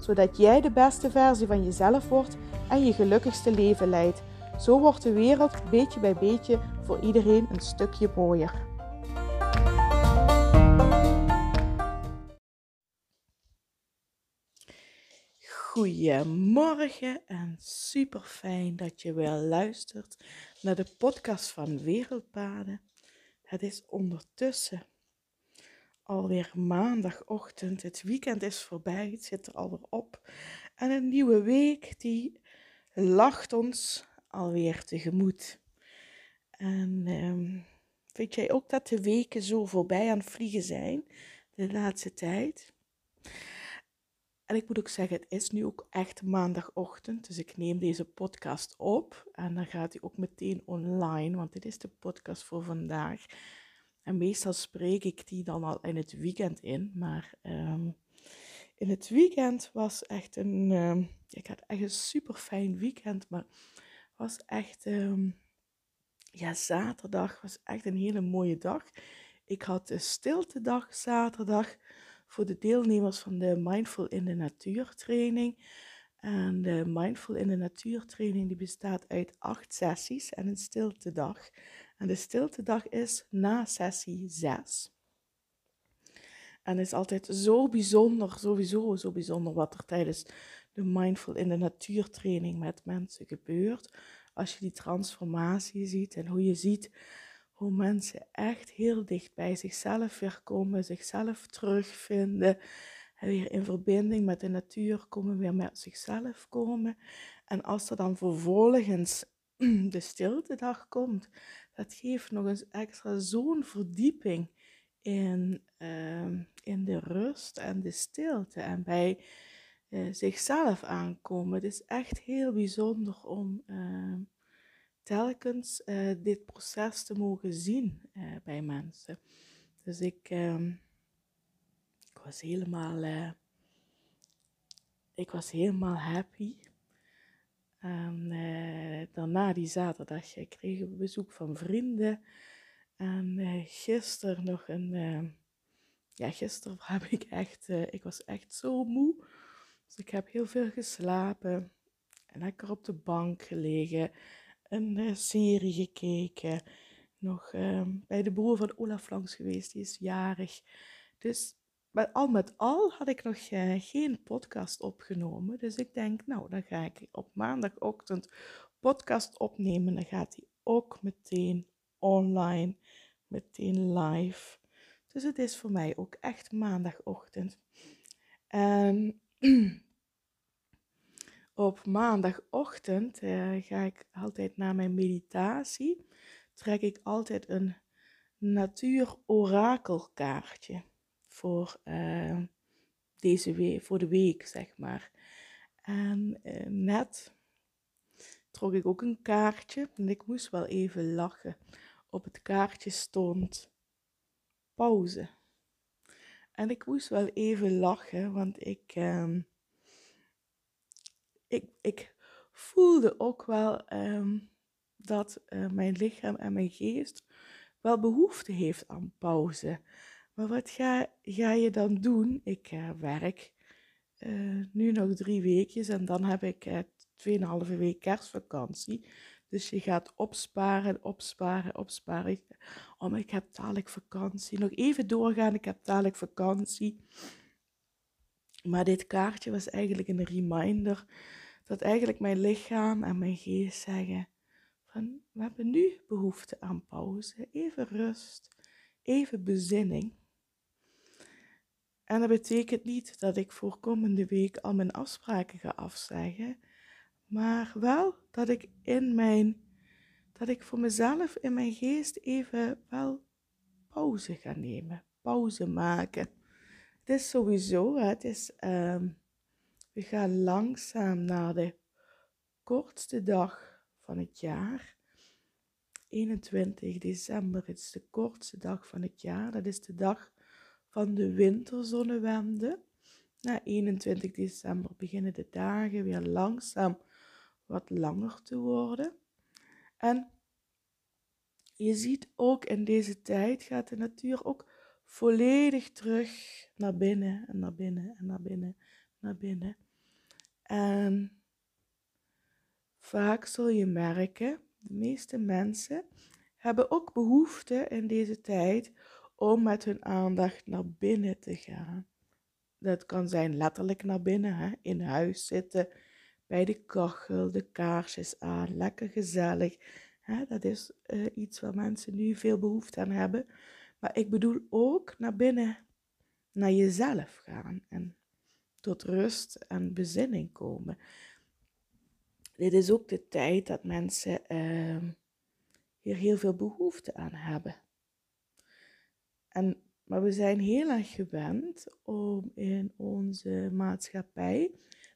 zodat jij de beste versie van jezelf wordt en je gelukkigste leven leidt. Zo wordt de wereld beetje bij beetje voor iedereen een stukje mooier. Goedemorgen en super fijn dat je weer luistert naar de podcast van Wereldpaden. Het is ondertussen alweer maandagochtend. Het weekend is voorbij, het zit er alweer op. En een nieuwe week die lacht ons alweer tegemoet. En um, vind jij ook dat de weken zo voorbij aan vliegen zijn de laatste tijd? En ik moet ook zeggen, het is nu ook echt maandagochtend. Dus ik neem deze podcast op. En dan gaat hij ook meteen online, want dit is de podcast voor vandaag. En meestal spreek ik die dan al in het weekend in. Maar um, in het weekend was echt een. Um, ik had echt een super fijn weekend. Maar was echt. Um, ja, zaterdag was echt een hele mooie dag. Ik had de stiltedag zaterdag voor de deelnemers van de Mindful in de Natuur training. En de Mindful in de Natuur training die bestaat uit acht sessies en een stiltedag. En de stiltedag is na sessie 6. En het is altijd zo bijzonder, sowieso zo bijzonder wat er tijdens de Mindful in de Natuur training met mensen gebeurt. Als je die transformatie ziet en hoe je ziet hoe mensen echt heel dicht bij zichzelf weer komen, zichzelf terugvinden. En weer in verbinding met de natuur komen, weer met zichzelf komen. En als er dan vervolgens de stilte dag komt, dat geeft nog eens extra zo'n verdieping in, uh, in de rust en de stilte en bij uh, zichzelf aankomen. Het is echt heel bijzonder om uh, telkens uh, dit proces te mogen zien bij mensen. Dus ik, ehm, ik was helemaal, ik was helemaal happy. En uh, daarna die zaterdag kregen we bezoek van vrienden. En uh, gisteren nog een. Uh, ja, gisteren heb ik echt. ik was echt zo moe. Dus ik heb heel veel geslapen. En lekker op de bank gelegen. Een serie gekeken. Nog ehm, bij de broer van Olaf langs geweest. Die is jarig. Dus maar al met al had ik nog uh, geen podcast opgenomen. Dus ik denk, nou, dan ga ik op maandagochtend podcast opnemen. Dan gaat die ook meteen online, meteen live. Dus het is voor mij ook echt maandagochtend. En op maandagochtend uh, ga ik altijd na mijn meditatie. Trek ik altijd een natuur-orakelkaartje voor, uh, deze week, voor de week, zeg maar. En uh, net trok ik ook een kaartje en ik moest wel even lachen. Op het kaartje stond pauze. En ik moest wel even lachen, want ik, uh, ik, ik voelde ook wel um, dat uh, mijn lichaam en mijn geest wel behoefte heeft aan pauze. Maar wat ga, ga je dan doen? Ik uh, werk uh, nu nog drie weekjes en dan heb ik uh, tweeënhalve week kerstvakantie. Dus je gaat opsparen, opsparen, opsparen. Oh, ik heb dadelijk vakantie. Nog even doorgaan, ik heb dadelijk vakantie. Maar dit kaartje was eigenlijk een reminder dat eigenlijk mijn lichaam en mijn geest zeggen van we hebben nu behoefte aan pauze, even rust, even bezinning. En dat betekent niet dat ik voor komende week al mijn afspraken ga afzeggen, maar wel dat ik in mijn, dat ik voor mezelf in mijn geest even wel pauze ga nemen, pauze maken. Het is sowieso, het is, um, we gaan langzaam naar de kortste dag van het jaar. 21 december is de kortste dag van het jaar. Dat is de dag van de winterzonnewende. Na 21 december beginnen de dagen weer langzaam wat langer te worden. En je ziet ook in deze tijd gaat de natuur ook volledig terug naar binnen en naar binnen en naar binnen, naar binnen. En vaak zul je merken, de meeste mensen hebben ook behoefte in deze tijd om met hun aandacht naar binnen te gaan. Dat kan zijn letterlijk naar binnen, hè? in huis zitten, bij de kachel, de kaarsjes aan, lekker gezellig. Hè? Dat is uh, iets waar mensen nu veel behoefte aan hebben. Maar ik bedoel ook naar binnen, naar jezelf gaan en tot rust en bezinning komen. Dit is ook de tijd dat mensen uh, hier heel veel behoefte aan hebben. En, maar we zijn heel erg gewend om in onze maatschappij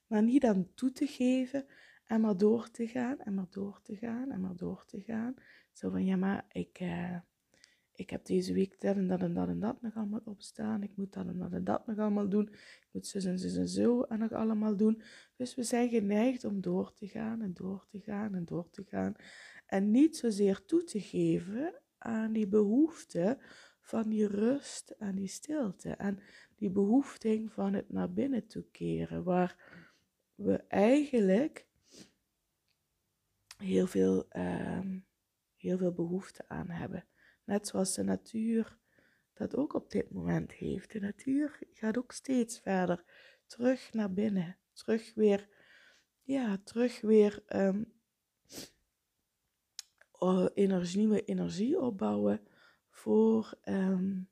maar niet aan toe te geven en maar door te gaan en maar door te gaan en maar door te gaan. Zo van ja, maar ik, uh, ik heb deze week dat en dat en dat en dat nog allemaal opstaan. Ik moet dat en dat en dat nog allemaal doen. Ik moet zo en zo en zo en nog allemaal doen. Dus we zijn geneigd om door te gaan en door te gaan en door te gaan. En niet zozeer toe te geven aan die behoefte van die rust en die stilte. En die behoefte van het naar binnen toe keren. Waar we eigenlijk heel veel, uh, heel veel behoefte aan hebben. Net zoals de natuur dat ook op dit moment heeft. De natuur gaat ook steeds verder terug naar binnen. Terug weer, ja, terug weer um, energie, nieuwe energie opbouwen voor, um,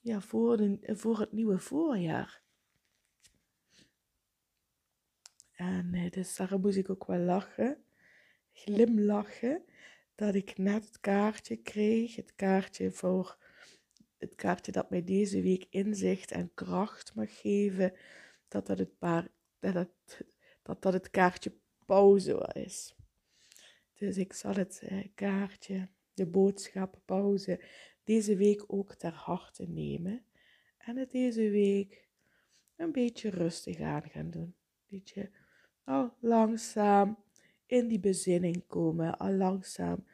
ja, voor, de, voor het nieuwe voorjaar. En uh, dus daar moest ik ook wel lachen, glimlachen dat ik net het kaartje kreeg. Het kaartje voor het kaartje dat mij deze week inzicht en kracht mag geven. Dat dat het, paar, dat, het, dat, dat het kaartje pauze is. Dus ik zal het eh, kaartje, de boodschap pauze, deze week ook ter harte nemen. En het deze week een beetje rustig aan gaan doen. Een beetje oh, langzaam in die bezinning komen, al langzaam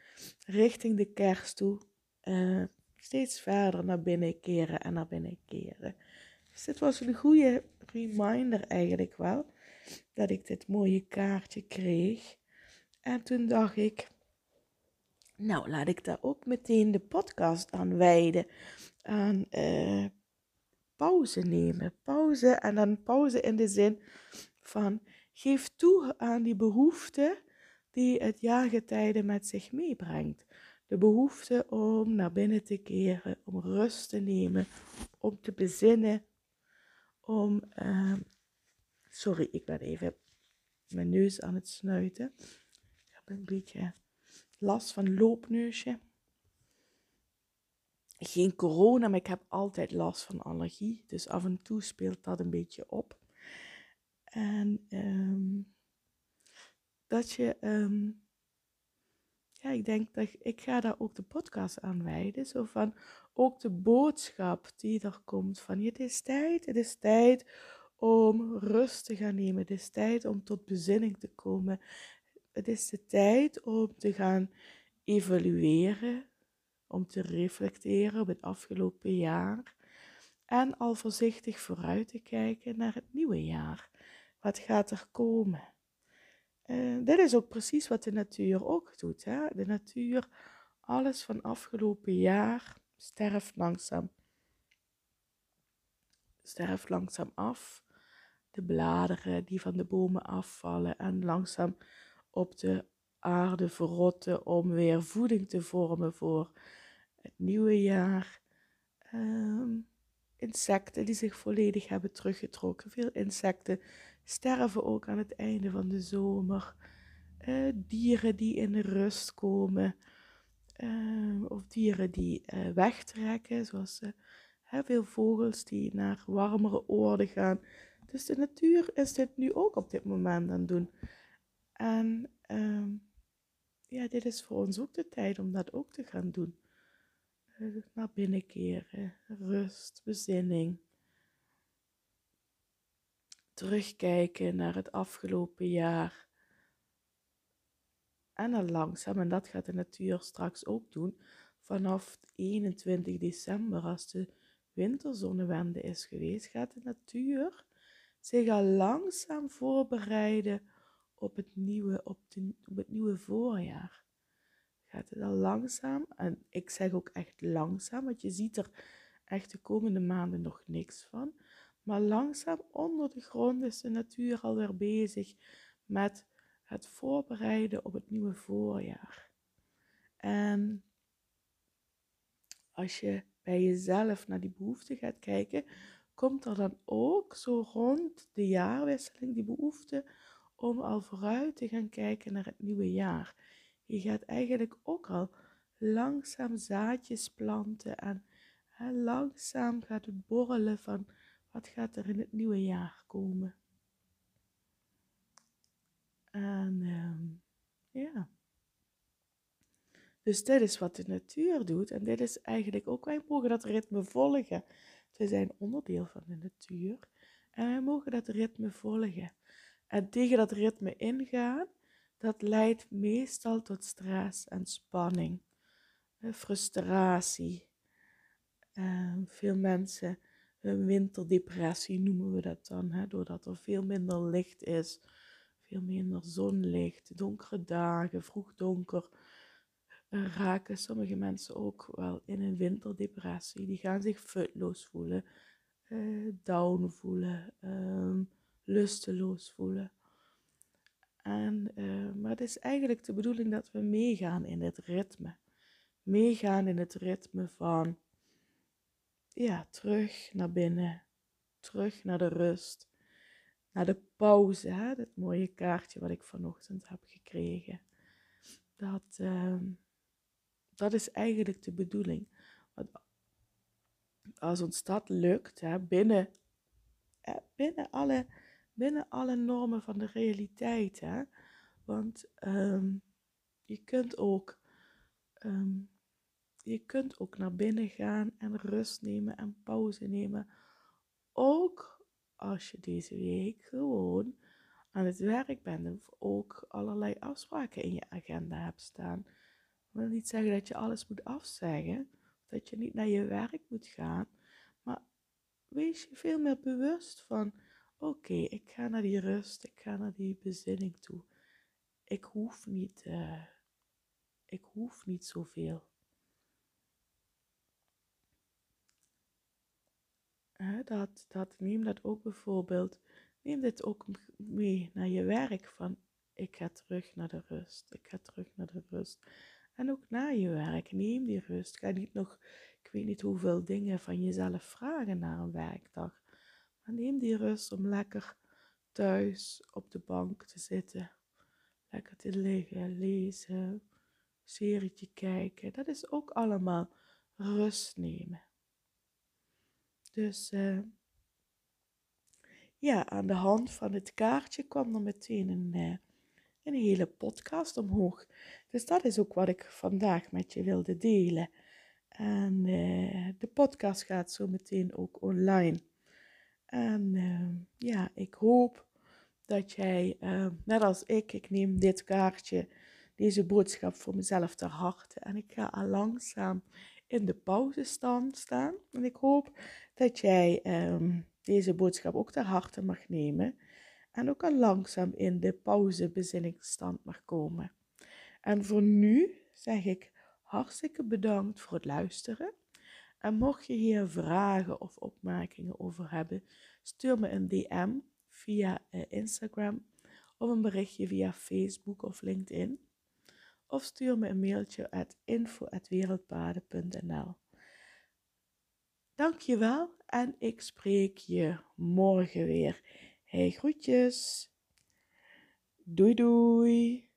richting de kerst toe. Uh, steeds verder naar binnen keren en naar binnen keren. Dus dit was een goede reminder eigenlijk wel, dat ik dit mooie kaartje kreeg. En toen dacht ik, nou laat ik daar ook meteen de podcast aan wijden. Aan uh, pauze nemen. Pauze en dan pauze in de zin van Geef toe aan die behoefte die het jaargetijde met zich meebrengt. De behoefte om naar binnen te keren, om rust te nemen, om te bezinnen, om. Uh, sorry, ik ben even mijn neus aan het snuiten. Ik heb een beetje last van loopneusje. Geen corona, maar ik heb altijd last van allergie. Dus af en toe speelt dat een beetje op. En um, dat je, um, ja, ik denk dat ik, ga daar ook de podcast aan wijden. Zo van ook de boodschap die er komt van het is tijd, het is tijd om rust te gaan nemen. Het is tijd om tot bezinning te komen. Het is de tijd om te gaan evalueren, om te reflecteren op het afgelopen jaar. En al voorzichtig vooruit te kijken naar het nieuwe jaar. Wat gaat er komen? Uh, dit is ook precies wat de natuur ook doet. Hè? De natuur, alles van afgelopen jaar, sterft langzaam. Sterft langzaam af. De bladeren die van de bomen afvallen en langzaam op de aarde verrotten om weer voeding te vormen voor het nieuwe jaar. Um, insecten die zich volledig hebben teruggetrokken. Veel insecten sterven ook aan het einde van de zomer. Uh, dieren die in rust komen. Uh, of dieren die uh, wegtrekken, zoals veel vogels die naar warmere oorden gaan. Dus de natuur is dit nu ook op dit moment aan het doen. En ehm, ja, dit is voor ons ook de tijd om dat ook te gaan doen. Uh, naar binnen keren, rust, bezinning. Terugkijken naar het afgelopen jaar. En dan langzaam, en dat gaat de natuur straks ook doen, vanaf 21 december, als de winterzonnewende is geweest, gaat de natuur zich al langzaam voorbereiden op het nieuwe, op, het nieuwe voorjaar. Gaat het al langzaam, en ik zeg ook echt langzaam, want je ziet er echt de komende maanden nog niks van. Maar langzaam onder de grond is de natuur alweer bezig met het voorbereiden op het nieuwe voorjaar. En als je bij jezelf naar die behoefte gaat kijken, komt er dan ook zo rond de jaarwisseling die behoefte om al vooruit te gaan kijken naar het nieuwe jaar. Je gaat eigenlijk ook al langzaam zaadjes planten en hè, langzaam gaat het borrelen van wat gaat er in het nieuwe jaar komen. En ehm, ja. Dus dit is wat de natuur doet. En dit is eigenlijk ook, wij mogen dat ritme volgen. We zijn onderdeel van de natuur. En wij mogen dat ritme volgen. En tegen dat ritme ingaan, dat leidt meestal tot stress en spanning, frustratie. Ehm, veel mensen, een winterdepressie noemen we dat dan, hè, doordat er veel minder licht is, veel minder zonlicht, donkere dagen, vroeg donker raken sommige mensen ook wel in een winterdepressie. Die gaan zich futloos voelen, uh, down voelen, um, lusteloos voelen. En, uh, maar het is eigenlijk de bedoeling dat we meegaan in het ritme. Meegaan in het ritme van, ja, terug naar binnen, terug naar de rust, naar de pauze. Hè? Dat mooie kaartje wat ik vanochtend heb gekregen. Dat, uh, dat is eigenlijk de bedoeling. Want als ons dat lukt, hè, binnen, binnen, alle, binnen alle normen van de realiteit. Hè, want ehm, je kunt ook. Ehm, je kunt ook naar binnen gaan en rust nemen en pauze nemen. Ook als je deze week gewoon aan het werk bent of ook allerlei afspraken in je agenda hebt staan. Dat wil niet zeggen dat je alles moet afzeggen, dat je niet naar je werk moet gaan, maar wees je veel meer bewust van: oké, ik ga naar die rust, ik ga naar die bezinning toe. Ik hoef niet, uh, ik hoef niet zoveel. dat, dat, neem dat ook bijvoorbeeld, neem dit ook mee naar je werk van ik ga terug naar de rust, ik ga terug naar de rust. En ook na je werk, neem die rust. Ga niet nog, ik weet niet hoeveel dingen van jezelf vragen na een werkdag. Neem die rust om lekker thuis op de bank te zitten. Lekker te liggen, lezen, serietje kijken. Dat is ook allemaal rust nemen. Dus uh, ja, aan de hand van het kaartje kwam er meteen een, uh, een hele podcast omhoog. Dus dat is ook wat ik vandaag met je wilde delen. En uh, de podcast gaat zo meteen ook online. En uh, ja, ik hoop dat jij, uh, net als ik, ik neem dit kaartje, deze boodschap voor mezelf ter harte. En ik ga al langzaam in de pauzestand staan. En ik hoop dat jij um, deze boodschap ook ter harte mag nemen. En ook al langzaam in de pauzebezinningsstand mag komen. En voor nu zeg ik hartstikke bedankt voor het luisteren. En mocht je hier vragen of opmerkingen over hebben, stuur me een DM via eh, Instagram of een berichtje via Facebook of LinkedIn. Of stuur me een mailtje at info.wereldpaden.nl Dankjewel en ik spreek je morgen weer. Hey groetjes. Doei doei.